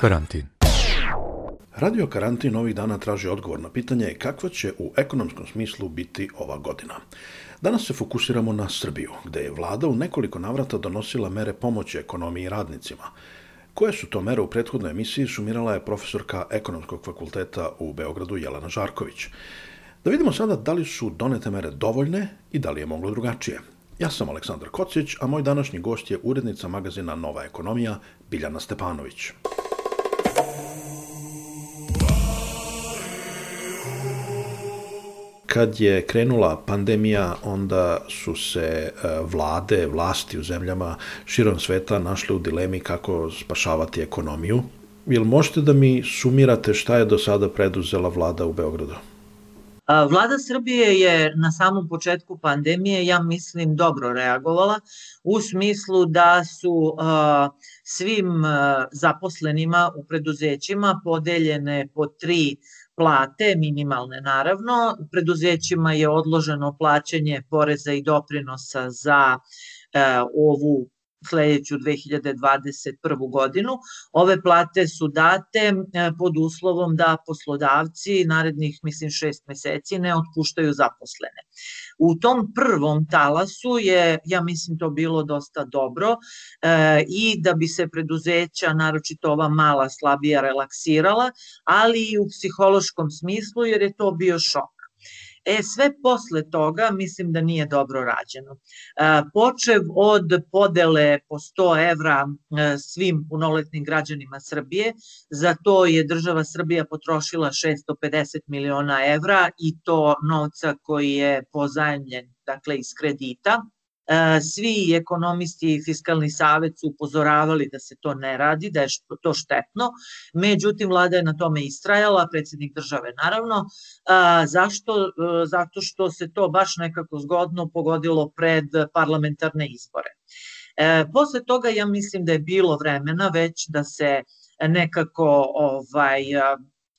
Karantin. Radio Karantin ovih dana traži odgovor na pitanje kakva će u ekonomskom smislu biti ova godina. Danas se fokusiramo na Srbiju, gde je vlada u nekoliko navrata donosila mere pomoći ekonomiji i radnicima. Koje su to mere u prethodnoj emisiji sumirala je profesorka ekonomskog fakulteta u Beogradu Jelena Žarković. Da vidimo sada da li su donete mere dovoljne i da li je moglo drugačije. Ja sam Aleksandar Kocić, a moj današnji gost je urednica magazina Nova ekonomija Biljana Stepanović. Kad je krenula pandemija, onda su se e, vlade, vlasti u zemljama širom sveta našle u dilemi kako spašavati ekonomiju. Jel možete da mi sumirate šta je do sada preduzela vlada u Beogradu? Vlada Srbije je na samom početku pandemije, ja mislim, dobro reagovala u smislu da su svim zaposlenima u preduzećima podeljene po tri plate, minimalne naravno. Preduzećima je odloženo plaćanje poreza i doprinosa za e, ovu sledeću 2021. godinu. Ove plate su date e, pod uslovom da poslodavci narednih, mislim, šest meseci ne otpuštaju zaposlene. U tom prvom talasu je, ja mislim, to bilo dosta dobro e, i da bi se preduzeća, naročito ova mala, slabija, relaksirala, ali i u psihološkom smislu, jer je to bio šok. E, sve posle toga mislim da nije dobro rađeno. E, počev od podele po 100 evra e, svim punoletnim građanima Srbije, za to je država Srbija potrošila 650 miliona evra i to novca koji je pozajemljen dakle iz kredita svi ekonomisti i fiskalni savet su upozoravali da se to ne radi, da je to štetno. Međutim, vlada je na tome istrajala, predsednik države naravno. E, zašto? E, zato što se to baš nekako zgodno pogodilo pred parlamentarne izbore. Posle toga ja mislim da je bilo vremena već da se nekako ovaj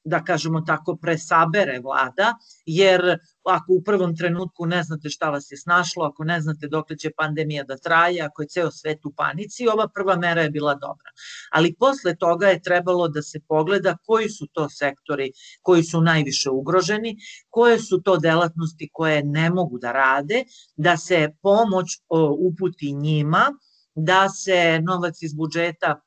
da kažemo tako, presabere vlada, jer ako u prvom trenutku ne znate šta vas je snašlo, ako ne znate dok će pandemija da traje, ako je ceo svet u panici, ova prva mera je bila dobra. Ali posle toga je trebalo da se pogleda koji su to sektori koji su najviše ugroženi, koje su to delatnosti koje ne mogu da rade, da se pomoć uputi njima, da se novac iz budžeta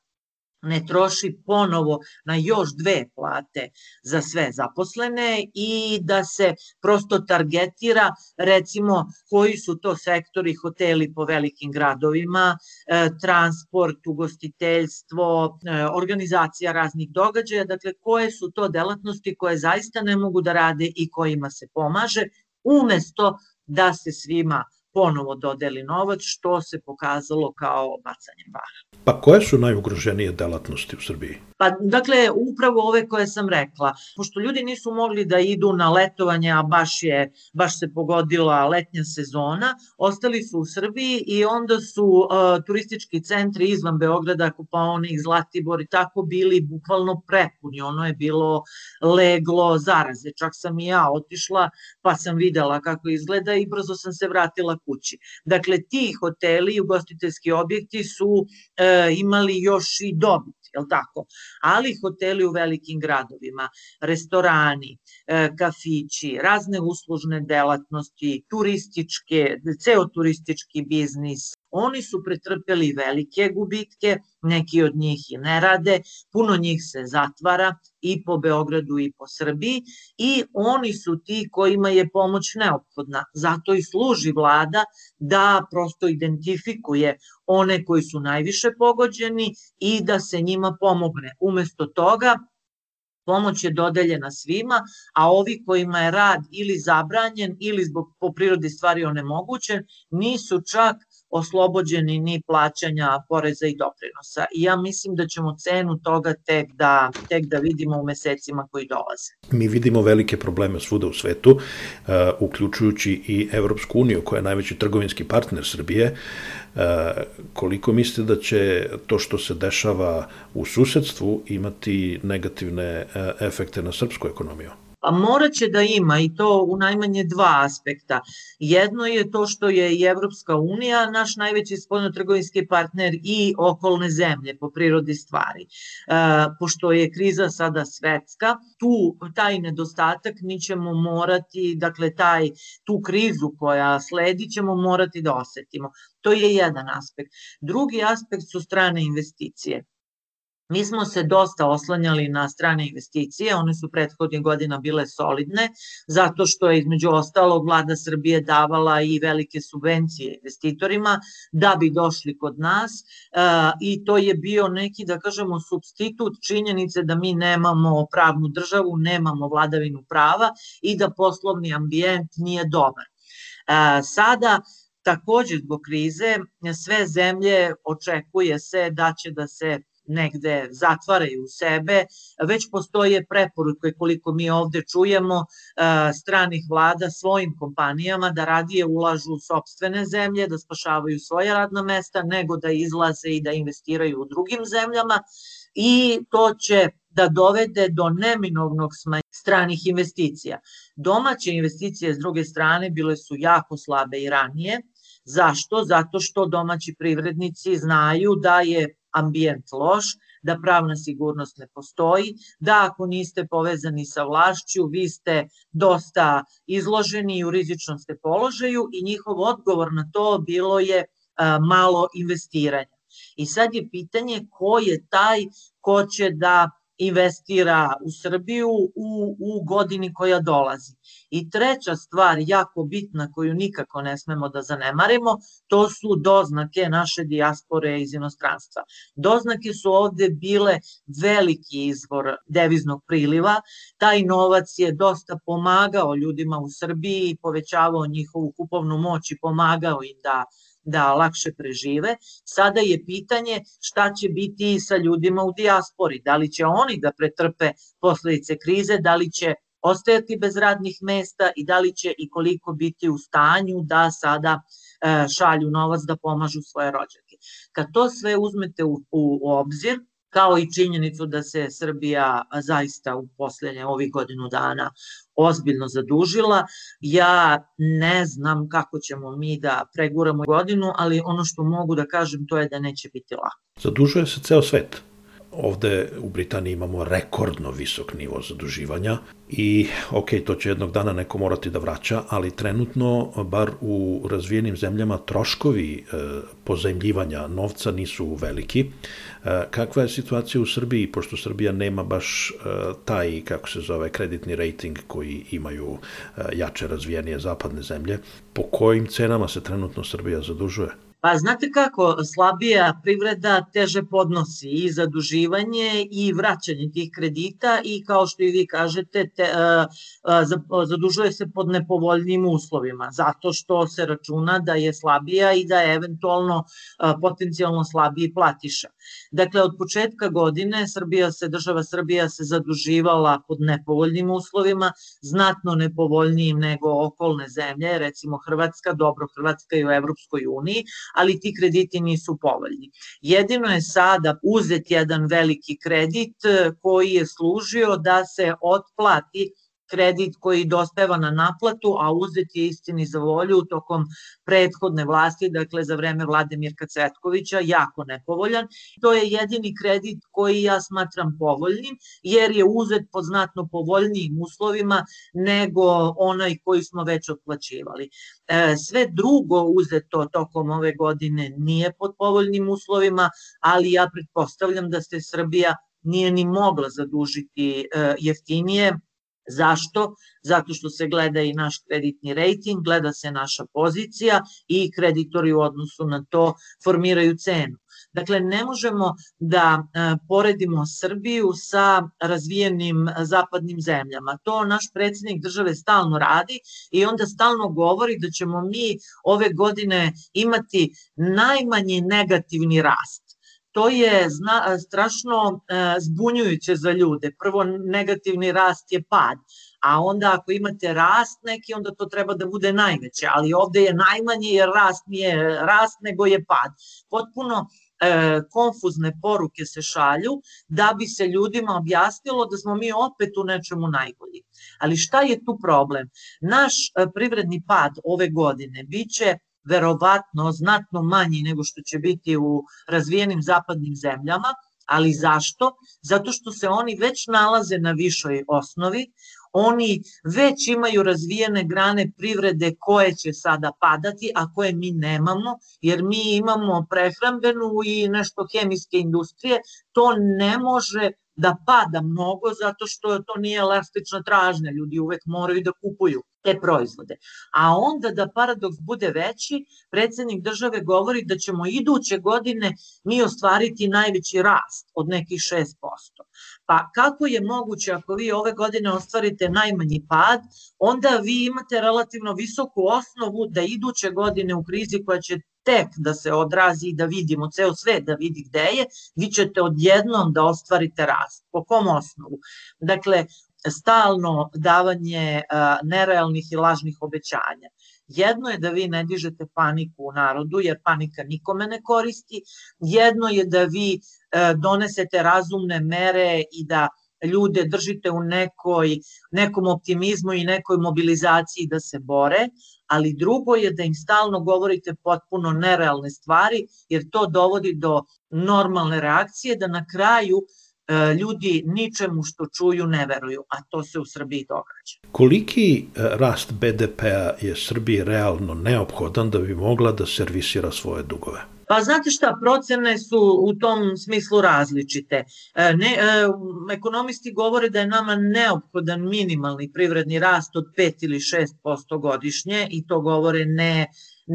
ne troši ponovo na još dve plate za sve zaposlene i da se prosto targetira recimo koji su to sektori hoteli po velikim gradovima, e, transport, ugostiteljstvo, e, organizacija raznih događaja, dakle koje su to delatnosti koje zaista ne mogu da rade i kojima se pomaže, umesto da se svima ponovo dodeli novac, što se pokazalo kao bacanje para. Pa koje su najugroženije delatnosti u Srbiji? Pa, dakle, upravo ove koje sam rekla. Pošto ljudi nisu mogli da idu na letovanje, a baš, je, baš se pogodila letnja sezona, ostali su u Srbiji i onda su uh, turistički centri izvan Beograda, Kupaonik, Zlatibor i tako bili bukvalno prepuni. Ono je bilo leglo zaraze. Čak sam i ja otišla, pa sam videla kako izgleda i brzo sam se vratila kući. Dakle, ti hoteli i ugostiteljski objekti su e, imali još i dobit, je tako? Ali hoteli u velikim gradovima, restorani, e, kafići, razne uslužne delatnosti, turističke, ceo turistički biznis, Oni su pretrpeli velike gubitke, neki od njih i ne rade, puno njih se zatvara i po Beogradu i po Srbiji i oni su ti kojima je pomoć neophodna. Zato i služi vlada da prosto identifikuje one koji su najviše pogođeni i da se njima pomogne. Umesto toga pomoć je dodeljena svima, a ovi kojima je rad ili zabranjen ili zbog po prirodi stvari onemogućen, nisu čak oslobođeni ni plaćanja poreza i doprinosa. I ja mislim da ćemo cenu toga tek da, tek da vidimo u mesecima koji dolaze. Mi vidimo velike probleme svuda u svetu, uh, uključujući i Evropsku uniju, koja je najveći trgovinski partner Srbije. Uh, koliko mislite da će to što se dešava u susedstvu imati negativne uh, efekte na srpsku ekonomiju? Pa morat će da ima i to u najmanje dva aspekta. Jedno je to što je i Evropska unija naš najveći spoljnotrgovinski partner i okolne zemlje po prirodi stvari. E, pošto je kriza sada svetska, tu taj nedostatak mi ćemo morati, dakle taj, tu krizu koja sledi ćemo morati da osetimo. To je jedan aspekt. Drugi aspekt su strane investicije. Mi smo se dosta oslanjali na strane investicije, one su prethodnih godina bile solidne, zato što je između ostalog vlada Srbije davala i velike subvencije investitorima da bi došli kod nas e, i to je bio neki, da kažemo, substitut činjenice da mi nemamo pravnu državu, nemamo vladavinu prava i da poslovni ambijent nije dobar. E, sada Takođe, zbog krize, sve zemlje očekuje se da će da se negde zatvaraju sebe, već postoje preporuke koliko mi ovde čujemo e, stranih vlada svojim kompanijama da radije ulažu u sobstvene zemlje, da spašavaju svoje radna mesta, nego da izlaze i da investiraju u drugim zemljama i to će da dovede do neminovnog smanjenja stranih investicija. Domaće investicije s druge strane bile su jako slabe i ranije. Zašto? Zato što domaći privrednici znaju da je ambijent loš, da pravna sigurnost ne postoji, da ako niste povezani sa vlašću, vi ste dosta izloženi i u rizičnom ste položaju i njihov odgovor na to bilo je malo investiranja. I sad je pitanje ko je taj ko će da investira u Srbiju u, u godini koja dolazi. I treća stvar, jako bitna, koju nikako ne smemo da zanemarimo, to su doznake naše dijaspore iz inostranstva. Doznake su ovde bile veliki izvor deviznog priliva, taj novac je dosta pomagao ljudima u Srbiji povećavao njihovu kupovnu moć i pomagao im da da lakše prežive. Sada je pitanje šta će biti sa ljudima u dijaspori, da li će oni da pretrpe posledice krize, da li će ostajati bez radnih mesta i da li će i koliko biti u stanju da sada e, šalju novac da pomažu svoje rođake. Kad to sve uzmete u, u, obzir, kao i činjenicu da se Srbija zaista u poslednje ovih godinu dana ozbiljno zadužila. Ja ne znam kako ćemo mi da preguramo godinu, ali ono što mogu da kažem to je da neće biti lako. Zadužuje se ceo svet. Ovde u Britaniji imamo rekordno visok nivo zaduživanja i ok, to će jednog dana neko morati da vraća, ali trenutno, bar u razvijenim zemljama, troškovi e, pozajemljivanja novca nisu veliki. E, kakva je situacija u Srbiji, pošto Srbija nema baš e, taj, kako se zove, kreditni rating koji imaju e, jače razvijenije zapadne zemlje, po kojim cenama se trenutno Srbija zadužuje? Pa znate kako, slabija privreda teže podnosi i zaduživanje i vraćanje tih kredita i kao što i vi kažete, te, uh, zadužuje se pod nepovoljnim uslovima, zato što se računa da je slabija i da je eventualno uh, potencijalno slabiji platiša. Dakle, od početka godine Srbija se, država Srbija se zaduživala pod nepovoljnim uslovima, znatno nepovoljnijim nego okolne zemlje, recimo Hrvatska, dobro Hrvatska i u Evropskoj uniji, ali ti krediti nisu povoljni. Jedino je sada uzet jedan veliki kredit eh, koji je služio da se otplati kredit koji dospeva na naplatu, a uzet je istini za volju tokom prethodne vlasti, dakle za vreme vlade Mirka Cvetkovića, jako nepovoljan. To je jedini kredit koji ja smatram povoljnim, jer je uzet pod znatno povoljnijim uslovima nego onaj koji smo već otplaćivali. E, sve drugo uzeto tokom ove godine nije pod povoljnim uslovima, ali ja pretpostavljam da se Srbija nije ni mogla zadužiti e, jeftinije, Zašto? Zato što se gleda i naš kreditni rating, gleda se naša pozicija i kreditori u odnosu na to formiraju cenu. Dakle, ne možemo da e, poredimo Srbiju sa razvijenim zapadnim zemljama. To naš predsednik države stalno radi i onda stalno govori da ćemo mi ove godine imati najmanji negativni rast to je zna, strašno e, zbunjujuće za ljude. Prvo, negativni rast je pad, a onda ako imate rast neki, onda to treba da bude najveće, ali ovde je najmanje jer rast nije rast, nego je pad. Potpuno e, konfuzne poruke se šalju da bi se ljudima objasnilo da smo mi opet u nečemu najbolji. Ali šta je tu problem? Naš e, privredni pad ove godine biće verovatno znatno manji nego što će biti u razvijenim zapadnim zemljama, ali zašto? Zato što se oni već nalaze na višoj osnovi, oni već imaju razvijene grane privrede koje će sada padati, a koje mi nemamo, jer mi imamo prehrambenu i nešto hemijske industrije, to ne može da pada mnogo zato što to nije elastična tražnja, ljudi uvek moraju da kupuju te proizvode. A onda da paradoks bude veći, predsednik države govori da ćemo iduće godine mi ostvariti najveći rast od nekih 6%. Pa kako je moguće ako vi ove godine ostvarite najmanji pad, onda vi imate relativno visoku osnovu da iduće godine u krizi koja će tek da se odrazi i da vidimo ceo svet da vidi gde je, vi ćete odjednom da ostvarite rast. Po kom osnovu? Dakle, stalno davanje nerealnih i lažnih obećanja. Jedno je da vi ne dižete paniku u narodu, jer panika nikome ne koristi. Jedno je da vi donesete razumne mere i da ljude držite u nekoj, nekom optimizmu i nekoj mobilizaciji da se bore, ali drugo je da im stalno govorite potpuno nerealne stvari, jer to dovodi do normalne reakcije, da na kraju ljudi ničemu što čuju ne veruju, a to se u Srbiji događa. Koliki e, rast BDP-a je Srbiji realno neophodan da bi mogla da servisira svoje dugove? Pa znate šta, procene su u tom smislu različite. E, ne, e, ekonomisti govore da je nama neophodan minimalni privredni rast od 5 ili 6% godišnje i to govore ne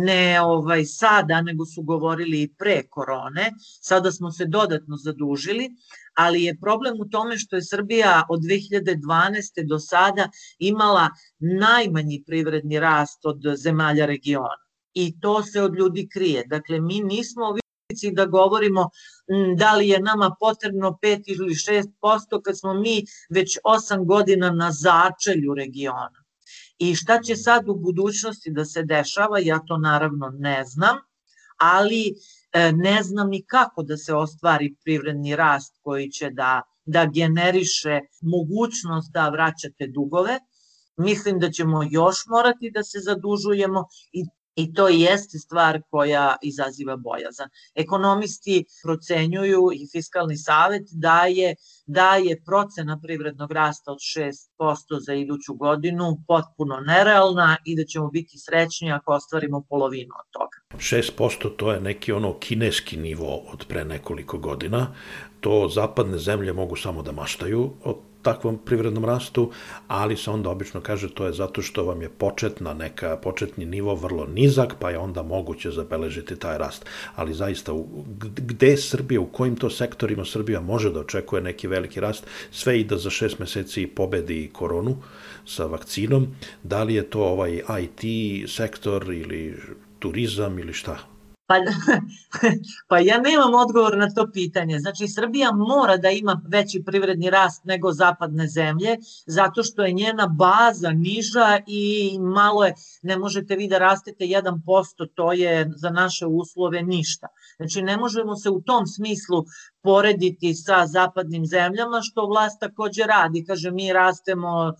ne ovaj sada, nego su govorili i pre korone. Sada smo se dodatno zadužili, ali je problem u tome što je Srbija od 2012. do sada imala najmanji privredni rast od zemalja regiona i to se od ljudi krije. Dakle, mi nismo u da govorimo da li je nama potrebno 5 ili 6% kad smo mi već 8 godina na začelju regiona. I šta će sad u budućnosti da se dešava, ja to naravno ne znam, ali e, ne znam ni kako da se ostvari privredni rast koji će da, da generiše mogućnost da vraćate dugove. Mislim da ćemo još morati da se zadužujemo i I to jeste stvar koja izaziva bojazan. Ekonomisti procenjuju i Fiskalni savet da je, da je procena privrednog rasta od 6% za iduću godinu potpuno nerealna i da ćemo biti srećni ako ostvarimo polovinu od toga. 6% to je neki ono kineski nivo od pre nekoliko godina. To zapadne zemlje mogu samo da maštaju od takvom privrednom rastu, ali se onda obično kaže to je zato što vam je početna neka, početni nivo vrlo nizak, pa je onda moguće zabeležiti taj rast. Ali zaista, gde Srbija, u kojim to sektorima Srbija može da očekuje neki veliki rast, sve i da za šest meseci pobedi koronu sa vakcinom, da li je to ovaj IT sektor ili turizam ili šta? Pa, pa ja nemam odgovor na to pitanje. Znači, Srbija mora da ima veći privredni rast nego zapadne zemlje, zato što je njena baza niža i malo je, ne možete vi da rastete 1%, to je za naše uslove ništa. Znači, ne možemo se u tom smislu porediti sa zapadnim zemljama, što vlast takođe radi. Kaže, mi rastemo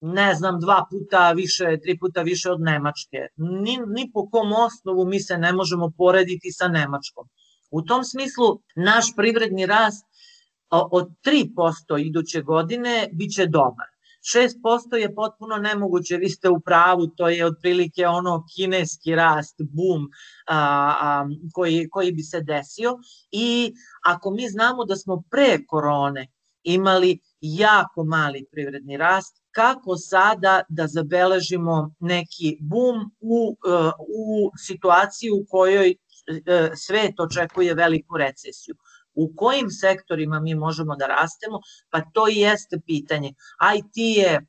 ne znam, dva puta više, tri puta više od Nemačke. Ni, ni po kom osnovu mi se ne možemo porediti sa Nemačkom. U tom smislu, naš privredni rast od 3% iduće godine biće dobar. 6% je potpuno nemoguće, vi ste u pravu, to je otprilike ono kineski rast, boom a, a, koji, koji bi se desio i ako mi znamo da smo pre korone imali jako mali privredni rast, kako sada da zabeležimo neki bum u, e, u situaciji u kojoj e, svet očekuje veliku recesiju. U kojim sektorima mi možemo da rastemo? Pa to i jeste pitanje. IT je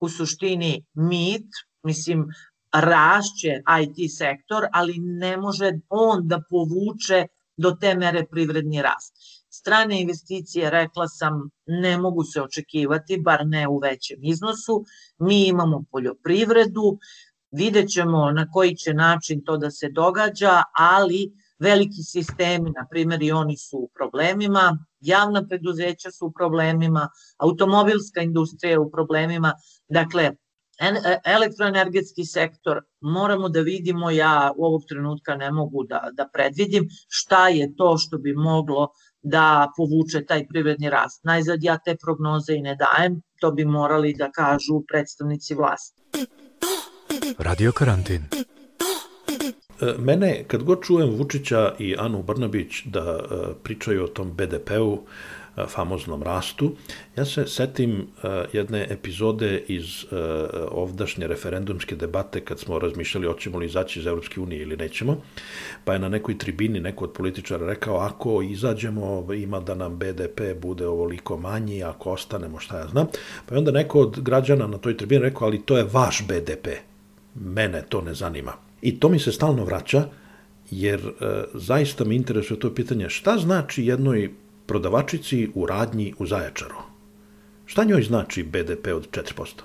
u suštini mit, mislim, rašće IT sektor, ali ne može on da povuče do te mere privredni rast. Strane investicije, rekla sam, ne mogu se očekivati, bar ne u većem iznosu. Mi imamo poljoprivredu, vidjet ćemo na koji će način to da se događa, ali veliki sistemi, na primjer i oni su u problemima, javna preduzeća su u problemima, automobilska industrija je u problemima, dakle, e, elektroenergetski sektor, moramo da vidimo, ja u ovog trenutka ne mogu da, da predvidim šta je to što bi moglo da povuče taj privredni rast. Najzad ja te prognoze i ne dajem, to bi morali da kažu predstavnici vlasti. Radio karantin. E, mene, kad god čujem Vučića i Anu Brnabić da e, pričaju o tom BDP-u, famoznom rastu, ja se setim jedne epizode iz ovdašnje referendumske debate kad smo razmišljali hoćemo li izaći iz Evropske unije ili nećemo, pa je na nekoj tribini neko od političara rekao ako izađemo ima da nam BDP bude ovoliko manji, ako ostanemo šta ja znam, pa je onda neko od građana na toj tribini rekao ali to je vaš BDP, mene to ne zanima. I to mi se stalno vraća, jer e, zaista mi interesuje to pitanje šta znači jednoj prodavačici u radnji u Zaječaru? Šta njoj znači BDP od 4%?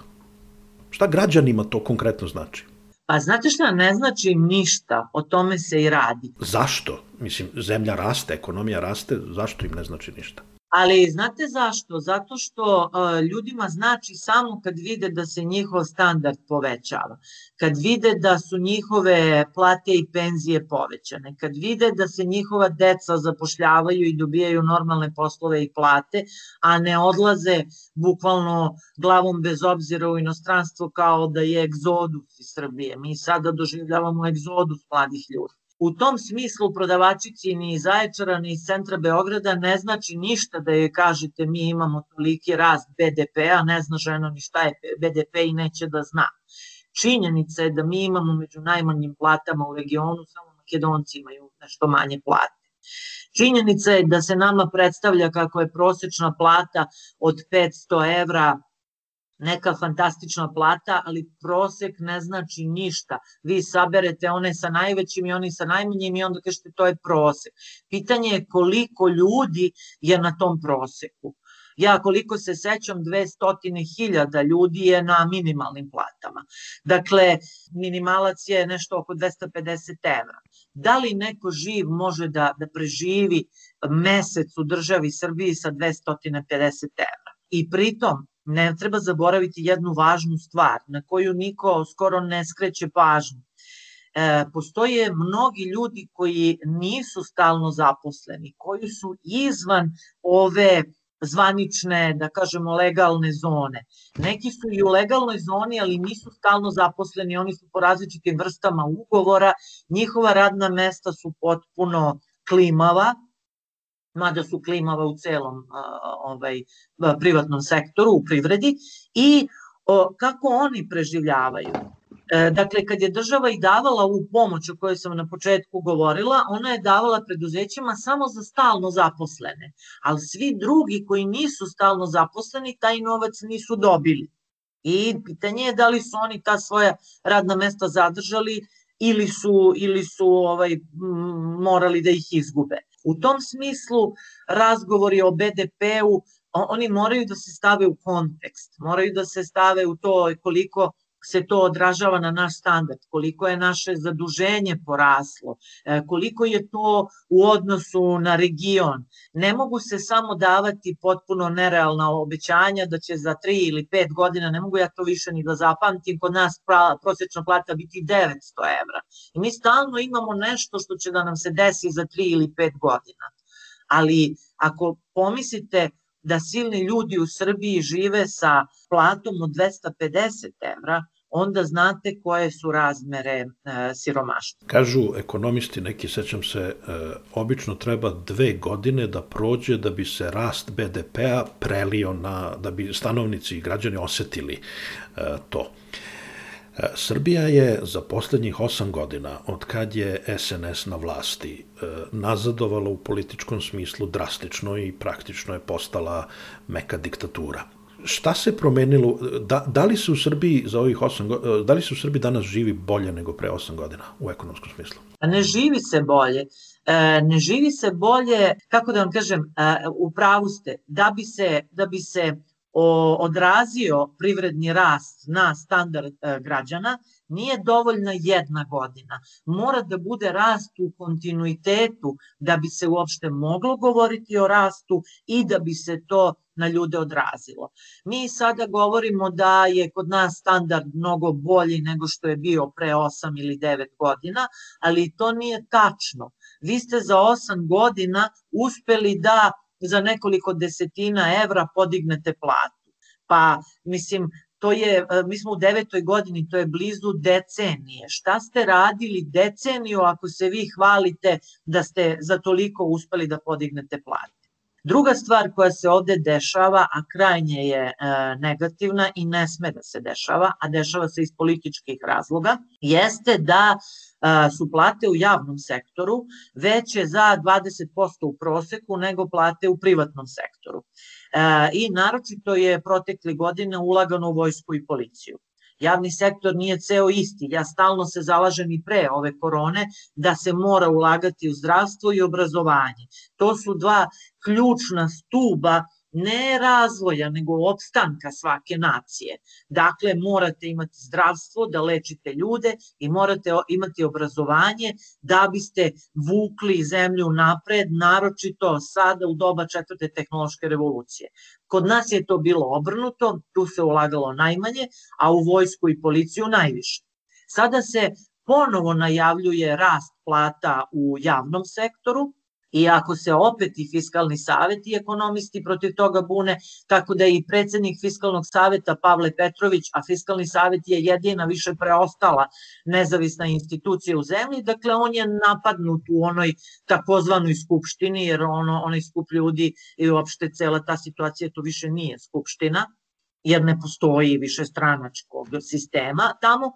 Šta građanima to konkretno znači? Pa znate šta, ne znači ništa, o tome se i radi. Zašto? Mislim, zemlja raste, ekonomija raste, zašto im ne znači ništa? Ali znate zašto? Zato što uh, ljudima znači samo kad vide da se njihov standard povećava, kad vide da su njihove plate i penzije povećane, kad vide da se njihova deca zapošljavaju i dobijaju normalne poslove i plate, a ne odlaze bukvalno glavom bez obzira u inostranstvo kao da je egzodus iz Srbije. Mi sada doživljavamo egzodus mladih ljudi. U tom smislu prodavačici ni iz Zaječara ni iz centra Beograda ne znači ništa da je kažete mi imamo toliki rast BDP-a, ne zna žena ni šta je BDP i neće da zna. Činjenica je da mi imamo među najmanjim platama u regionu, samo makedonci imaju nešto manje plate. Činjenica je da se nama predstavlja kako je prosečna plata od 500 evra neka fantastična plata, ali prosek ne znači ništa. Vi saberete one sa najvećim i oni sa najmanjim i onda kažete to je prosek. Pitanje je koliko ljudi je na tom proseku. Ja koliko se sećam, 200.000 ljudi je na minimalnim platama. Dakle, minimalac je nešto oko 250 evra. Da li neko živ može da, da preživi mesec u državi Srbiji sa 250 evra? I pritom, ne treba zaboraviti jednu važnu stvar na koju niko skoro ne skreće pažnju. E, postoje mnogi ljudi koji nisu stalno zaposleni, koji su izvan ove zvanične, da kažemo, legalne zone. Neki su i u legalnoj zoni, ali nisu stalno zaposleni, oni su po različitim vrstama ugovora, njihova radna mesta su potpuno klimava, mada su klimava u celom ovaj, privatnom sektoru, u privredi, i o, kako oni preživljavaju. E, dakle, kad je država i davala u pomoć o kojoj sam na početku govorila, ona je davala preduzećima samo za stalno zaposlene, ali svi drugi koji nisu stalno zaposleni, taj novac nisu dobili. I pitanje je da li su oni ta svoja radna mesta zadržali ili su, ili su ovaj, morali da ih izgube. U tom smislu razgovori o BDP-u, oni moraju da se stave u kontekst, moraju da se stave u to koliko se to odražava na naš standard, koliko je naše zaduženje poraslo, e, koliko je to u odnosu na region. Ne mogu se samo davati potpuno nerealna obećanja da će za 3 ili 5 godina, ne mogu ja to više ni da zapamtim, kod nas prosječna plata biti 900 evra. I mi stalno imamo nešto što će da nam se desi za 3 ili 5 godina. Ali ako pomislite da silni ljudi u Srbiji žive sa platom od 250 evra, onda znate koje su razmere e, siromaštva. Kažu ekonomisti, neki sećam se, e, obično treba dve godine da prođe da bi se rast BDP-a prelio na, da bi stanovnici i građani osetili e, to. Srbija je za poslednjih osam godina, od kad je SNS na vlasti, nazadovala u političkom smislu drastično i praktično je postala meka diktatura šta se promenilo, da, da li se u Srbiji za ovih 8 da li se u Srbiji danas živi bolje nego pre 8 godina u ekonomskom smislu? Pa ne živi se bolje. E, ne živi se bolje, kako da vam kažem, e, u pravu ste, da bi se, da bi se odrazio privredni rast na standard e, građana, nije dovoljna jedna godina. Mora da bude rast u kontinuitetu da bi se uopšte moglo govoriti o rastu i da bi se to na ljude odrazilo. Mi sada govorimo da je kod nas standard mnogo bolji nego što je bio pre 8 ili 9 godina, ali to nije tačno. Vi ste za 8 godina uspeli da za nekoliko desetina evra podignete platu. Pa, mislim, to je, e, mi smo u devetoj godini, to je blizu decenije. Šta ste radili deceniju ako se vi hvalite da ste za toliko uspeli da podignete platu? Druga stvar koja se ovde dešava, a krajnje je e, negativna i ne sme da se dešava, a dešava se iz političkih razloga, jeste da e, su plate u javnom sektoru veće za 20% u proseku nego plate u privatnom sektoru. E, I naročito je protekli godine ulagano u vojsku i policiju javni sektor nije ceo isti. Ja stalno se zalažem i pre ove korone da se mora ulagati u zdravstvo i obrazovanje. To su dva ključna stuba ne razvoja, nego opstanka svake nacije. Dakle, morate imati zdravstvo da lečite ljude i morate imati obrazovanje da biste vukli zemlju napred, naročito sada u doba četvrte tehnološke revolucije. Kod nas je to bilo obrnuto, tu se ulagalo najmanje, a u vojsku i policiju najviše. Sada se ponovo najavljuje rast plata u javnom sektoru, I ako se opet i Fiskalni savet i ekonomisti protiv toga bune, tako da i predsednik Fiskalnog saveta Pavle Petrović, a Fiskalni savet je jedina više preostala nezavisna institucija u zemlji, dakle on je napadnut u onoj takozvanoj skupštini, jer ono, onaj skup ljudi i uopšte cela ta situacija to više nije skupština, jer ne postoji više stranačkog sistema tamo.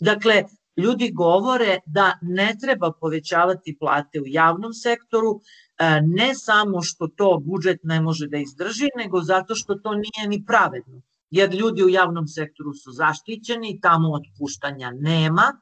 Dakle, ljudi govore da ne treba povećavati plate u javnom sektoru, e, ne samo što to budžet ne može da izdrži, nego zato što to nije ni pravedno. Jer ljudi u javnom sektoru su zaštićeni, tamo otpuštanja nema,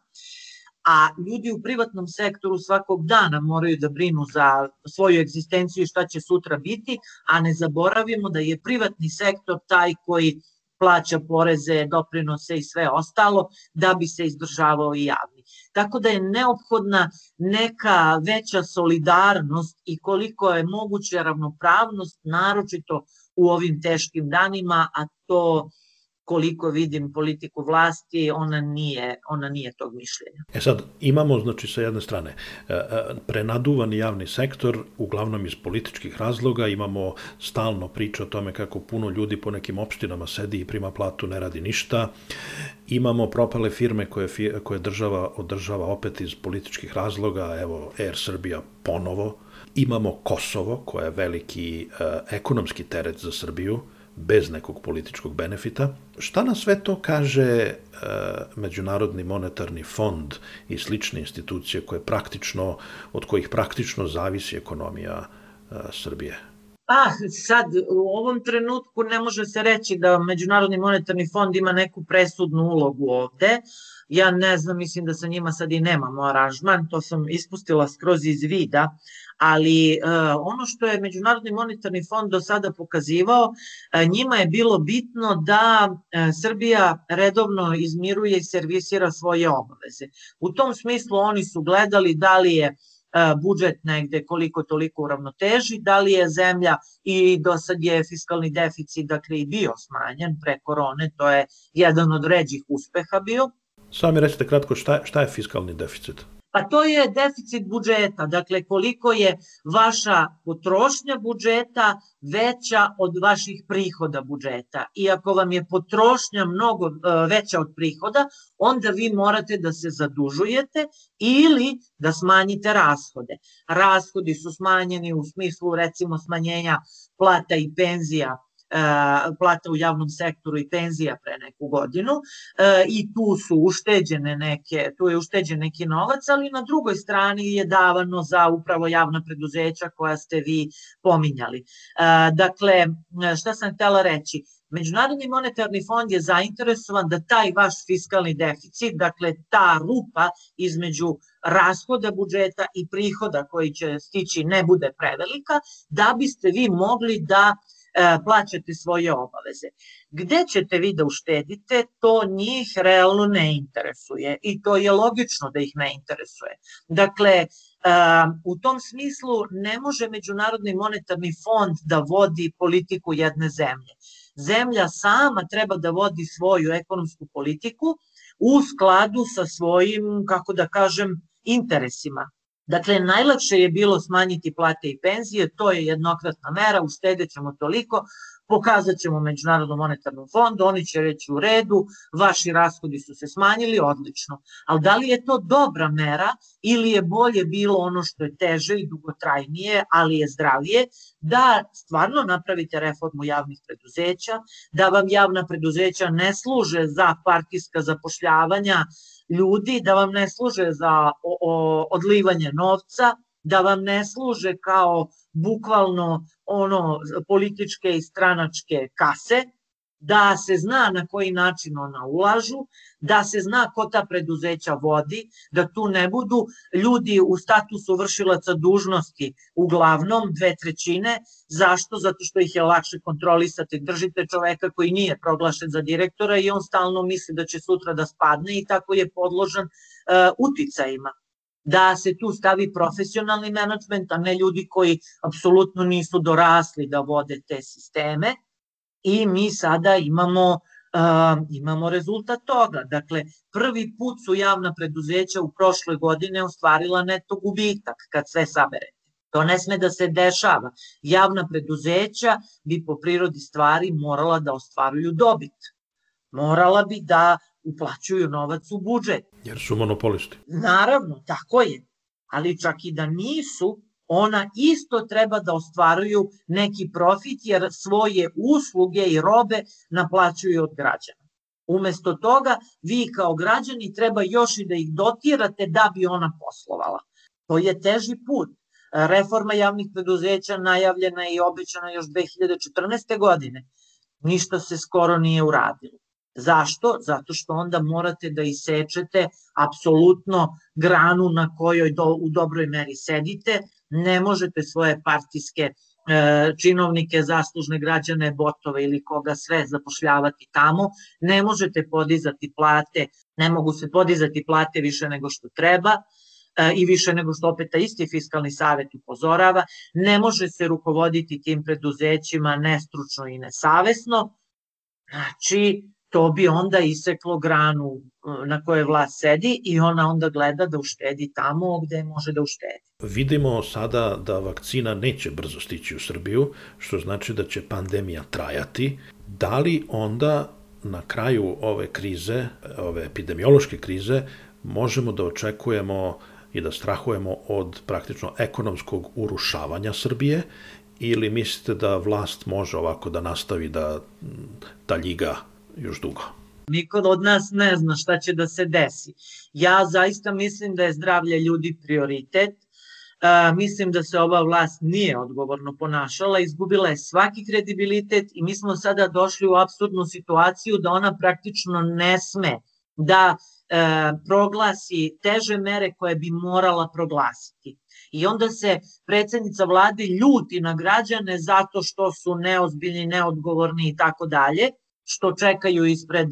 a ljudi u privatnom sektoru svakog dana moraju da brinu za svoju egzistenciju i šta će sutra biti, a ne zaboravimo da je privatni sektor taj koji plaća poreze, doprinose i sve ostalo da bi se izdržavao i javni. Tako da je neophodna neka veća solidarnost i koliko je moguće ravnopravnost, naročito u ovim teškim danima, a to koliko vidim politiku vlasti, ona nije, ona nije tog mišljenja. E sad, imamo, znači, sa jedne strane, e, e, prenaduvani javni sektor, uglavnom iz političkih razloga, imamo stalno priče o tome kako puno ljudi po nekim opštinama sedi i prima platu, ne radi ništa, imamo propale firme koje, koje država održava opet iz političkih razloga, evo, Air Srbija ponovo, imamo Kosovo, koja je veliki e, ekonomski teret za Srbiju, bez nekog političkog benefita. Šta na sve to kaže e, Međunarodni monetarni fond i slične institucije koje praktično, od kojih praktično zavisi ekonomija e, Srbije? Pa sad u ovom trenutku ne može se reći da Međunarodni monetarni fond ima neku presudnu ulogu ovde. Ja ne znam, mislim da sa njima sad i nemamo aranžman, to sam ispustila skroz iz vida, ali e, ono što je Međunarodni monetarni fond do sada pokazivao, e, njima je bilo bitno da e, Srbija redovno izmiruje i servisira svoje obaveze. U tom smislu oni su gledali da li je budžet negde koliko toliko u ravnoteži, da li je zemlja i do sad je fiskalni deficit dakle i bio smanjen pre korone, to je jedan od ređih uspeha bio. Sami recite kratko šta, šta je fiskalni deficit? Pa to je deficit budžeta, dakle koliko je vaša potrošnja budžeta veća od vaših prihoda budžeta. I ako vam je potrošnja mnogo e, veća od prihoda, onda vi morate da se zadužujete ili da smanjite rashode. Rashodi su smanjeni u smislu recimo smanjenja plata i penzija plata u javnom sektoru i penzija pre neku godinu e, i tu su ušteđene neke, tu je ušteđen neki novac, ali na drugoj strani je davano za upravo javna preduzeća koja ste vi pominjali. E, dakle, šta sam htela reći? Međunarodni monetarni fond je zainteresovan da taj vaš fiskalni deficit, dakle ta rupa između rashoda budžeta i prihoda koji će stići ne bude prevelika, da biste vi mogli da plaćate svoje obaveze. Gde ćete vi da uštedite, to njih realno ne interesuje i to je logično da ih ne interesuje. Dakle, u tom smislu ne može Međunarodni monetarni fond da vodi politiku jedne zemlje. Zemlja sama treba da vodi svoju ekonomsku politiku u skladu sa svojim, kako da kažem, interesima. Dakle, najlakše je bilo smanjiti plate i penzije, to je jednokratna mera, uštedit ćemo toliko, pokazat ćemo Međunarodnom monetarnom fondu, oni će reći u redu, vaši rashodi su se smanjili, odlično. Ali da li je to dobra mera ili je bolje bilo ono što je teže i dugotrajnije, ali je zdravije, da stvarno napravite reformu javnih preduzeća, da vam javna preduzeća ne služe za partijska zapošljavanja ljudi, da vam ne služe za odlivanje novca, da vam ne služe kao bukvalno ono političke i stranačke kase, da se zna na koji način ona ulažu, da se zna ko ta preduzeća vodi, da tu ne budu ljudi u statusu vršilaca dužnosti, uglavnom dve trećine. Zašto? Zato što ih je lakše kontrolisati. Držite čoveka koji nije proglašen za direktora i on stalno misli da će sutra da spadne i tako je podložan uh, uticajima da se tu stavi profesionalni menadžment, a ne ljudi koji apsolutno nisu dorasli da vode te sisteme i mi sada imamo uh, imamo rezultat toga. Dakle, prvi put su javna preduzeća u prošloj godine ostvarila neto gubitak kad sve saberete. To ne sme da se dešava. Javna preduzeća bi po prirodi stvari morala da ostvaruju dobit. Morala bi da uplaćuju novac u budžet. Jer su monopolisti. Naravno, tako je. Ali čak i da nisu, ona isto treba da ostvaruju neki profit jer svoje usluge i robe naplaćuju od građana. Umesto toga, vi kao građani treba još i da ih dotirate da bi ona poslovala. To je teži put. Reforma javnih preduzeća najavljena i obećana još 2014. godine. Ništa se skoro nije uradilo. Zašto? Zato što onda morate da isečete apsolutno granu na kojoj do, u dobroj meri sedite, ne možete svoje partijske e, činovnike, zaslužne građane, botove ili koga sve zapošljavati tamo, ne možete podizati plate, ne mogu se podizati plate više nego što treba, e, i više nego što opet ta isti fiskalni savet upozorava, ne može se rukovoditi tim preduzećima nestručno i nesavesno, znači to bi onda iseklo granu e, na kojoj vlast sedi i ona onda gleda da uštedi tamo gde može da uštedi. Vidimo sada da vakcina neće brzo stići u Srbiju, što znači da će pandemija trajati. Da li onda na kraju ove krize, ove epidemiološke krize, možemo da očekujemo i da strahujemo od praktično ekonomskog urušavanja Srbije ili mislite da vlast može ovako da nastavi da ta ljiga još dugo. Niko od nas ne zna šta će da se desi. Ja zaista mislim da je zdravlje ljudi prioritet. Uh, mislim da se ova vlast nije odgovorno ponašala, izgubila je svaki kredibilitet i mi smo sada došli u absurdnu situaciju da ona praktično ne sme da uh, proglasi teže mere koje bi morala proglasiti. I onda se predsednica vlade ljuti na građane zato što su neozbiljni, neodgovorni i tako dalje što čekaju ispred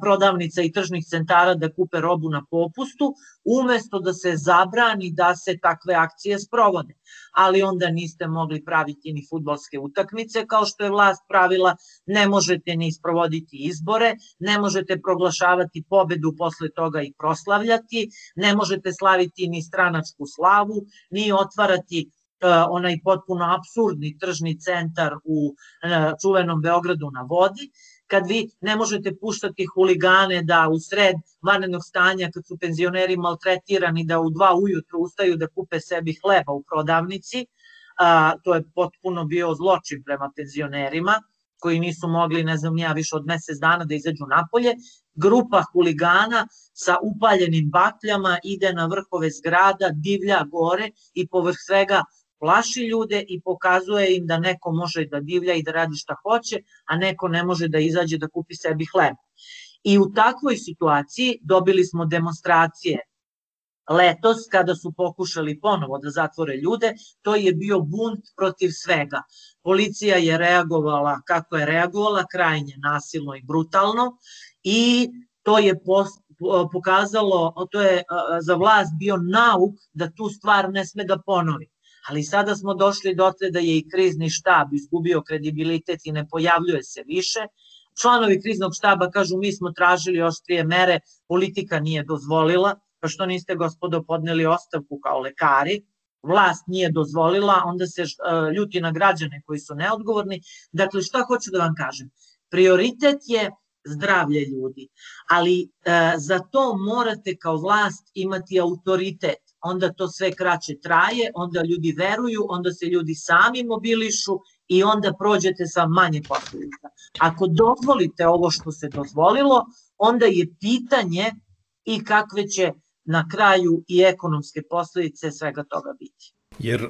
prodavnica i tržnih centara da kupe robu na popustu, umesto da se zabrani da se takve akcije sprovode. Ali onda niste mogli praviti ni futbolske utakmice kao što je vlast pravila, ne možete ni sprovoditi izbore, ne možete proglašavati pobedu posle toga i proslavljati, ne možete slaviti ni stranačku slavu, ni otvarati onaj potpuno absurdni tržni centar u čuvenom Beogradu na vodi kad vi ne možete puštati huligane da u sred vanrednog stanja, kad su penzioneri maltretirani, da u dva ujutru ustaju da kupe sebi hleba u prodavnici, a, to je potpuno bio zločin prema penzionerima, koji nisu mogli, ne znam ja, više od mesec dana da izađu napolje, grupa huligana sa upaljenim bakljama ide na vrhove zgrada, divlja gore i povrh svega plaši ljude i pokazuje im da neko može da divlja i da radi šta hoće, a neko ne može da izađe da kupi sebi hleb. I u takvoj situaciji dobili smo demonstracije letos kada su pokušali ponovo da zatvore ljude, to je bio bunt protiv svega. Policija je reagovala kako je reagovala, krajnje nasilno i brutalno i to je pokazalo, to je za vlast bio nauk da tu stvar ne sme da ponovi. Ali sada smo došli do te da je i krizni štab izgubio kredibilitet i ne pojavljuje se više. Članovi kriznog štaba kažu mi smo tražili oštrije mere, politika nije dozvolila, pa što niste gospodo podneli ostavku kao lekari, vlast nije dozvolila, onda se ljuti na građane koji su neodgovorni. Dakle, šta hoću da vam kažem? Prioritet je zdravlje ljudi, ali e, za to morate kao vlast imati autoritet. Onda to sve kraće traje, onda ljudi veruju, onda se ljudi sami mobilišu i onda prođete sa manje posledica. Ako dozvolite ovo što se dozvolilo, onda je pitanje i kakve će na kraju i ekonomske posledice svega toga biti. Jer e,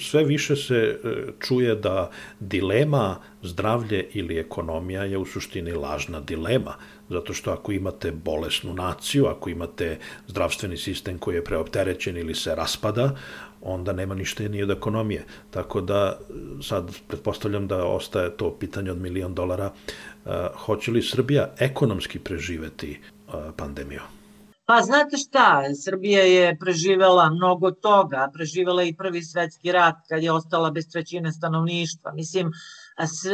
sve više se e, čuje da dilema zdravlje ili ekonomija je u suštini lažna dilema, zato što ako imate bolesnu naciju, ako imate zdravstveni sistem koji je preopterećen ili se raspada, onda nema ništa ni od ekonomije. Tako da sad pretpostavljam da ostaje to pitanje od milion dolara, e, hoće li Srbija ekonomski preživeti pandemiju? Pa znate šta, Srbija je preživela mnogo toga, preživela i prvi svetski rat kad je ostala bez trećine stanovništva. Mislim, s,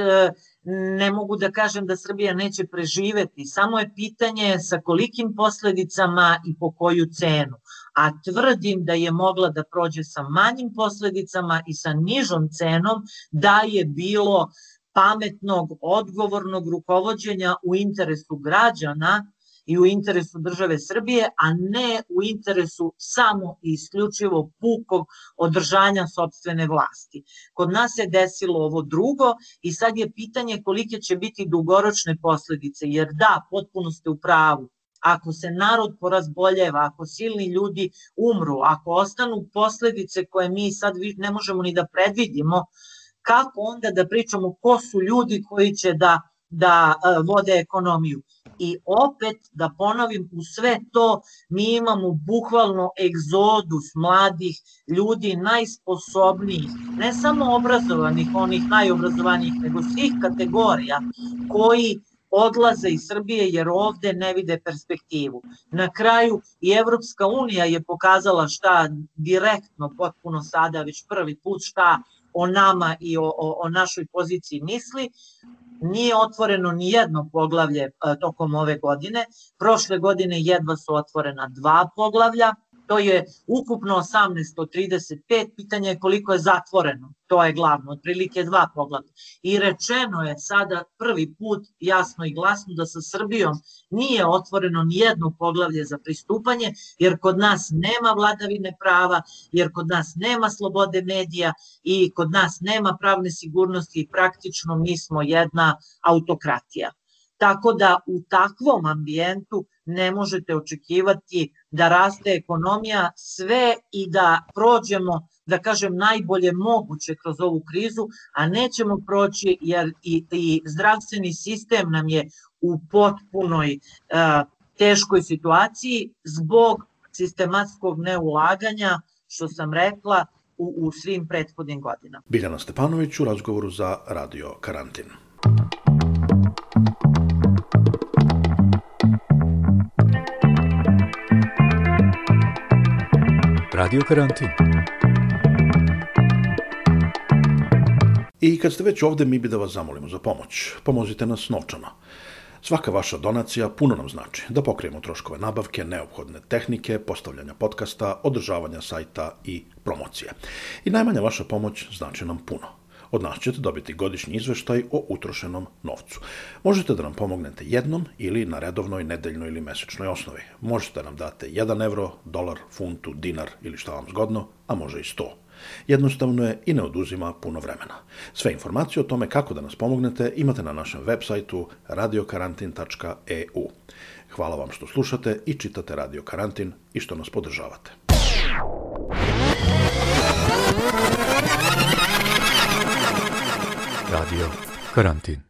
ne mogu da kažem da Srbija neće preživeti, samo je pitanje sa kolikim posledicama i po koju cenu. A tvrdim da je mogla da prođe sa manjim posledicama i sa nižom cenom da je bilo pametnog, odgovornog rukovodđenja u interesu građana i u interesu države Srbije, a ne u interesu samo i isključivo pukog održanja sobstvene vlasti. Kod nas se desilo ovo drugo i sad je pitanje kolike će biti dugoročne posledice, jer da, potpuno ste u pravu, ako se narod porazboljeva, ako silni ljudi umru, ako ostanu posledice koje mi sad ne možemo ni da predvidimo, kako onda da pričamo ko su ljudi koji će da, da e, vode ekonomiju i opet da ponovim u sve to mi imamo bukvalno egzodus mladih ljudi najsposobnijih, ne samo obrazovanih, onih najobrazovanijih, nego svih kategorija koji odlaze iz Srbije jer ovde ne vide perspektivu. Na kraju i Evropska unija je pokazala šta direktno, potpuno sada, već prvi put šta o nama i o, o, o našoj poziciji misli, Nije otvoreno ni jedno poglavlje e, tokom ove godine. Prošle godine jedva su otvorena dva poglavlja. To je ukupno 18 od 35, pitanje je koliko je zatvoreno, to je glavno, otprilike dva poglavlja. I rečeno je sada prvi put jasno i glasno da sa Srbijom nije otvoreno ni jedno poglavlje za pristupanje, jer kod nas nema vladavine prava, jer kod nas nema slobode medija i kod nas nema pravne sigurnosti i praktično mi smo jedna autokratija. Tako da u takvom ambijentu ne možete očekivati da raste ekonomija sve i da prođemo, da kažem, najbolje moguće kroz ovu krizu, a nećemo proći jer i, i zdravstveni sistem nam je u potpunoj uh, teškoj situaciji zbog sistematskog neulaganja, što sam rekla, u, u svim prethodnim godinama. Biljana Stepanović u razgovoru za Radio Karantin. Radio Karantin. I kad ste već ovde, mi bi da vas zamolimo za pomoć. Pomozite nas novčano. Svaka vaša donacija puno nam znači da pokrijemo troškove nabavke, neophodne tehnike, postavljanja podcasta, održavanja sajta i promocije. I najmanja vaša pomoć znači nam puno. Od nas ćete dobiti godišnji izveštaj o utrošenom novcu. Možete da nam pomognete jednom ili na redovnoj, nedeljnoj ili mesečnoj osnovi. Možete nam date 1 evro, dolar, funtu, dinar ili šta vam zgodno, a može i 100. Jednostavno je i ne oduzima puno vremena. Sve informacije o tome kako da nas pomognete imate na našem web sajtu radiokarantin.eu. Hvala vam što slušate i čitate Radio Karantin i što nas podržavate. Radio Karantin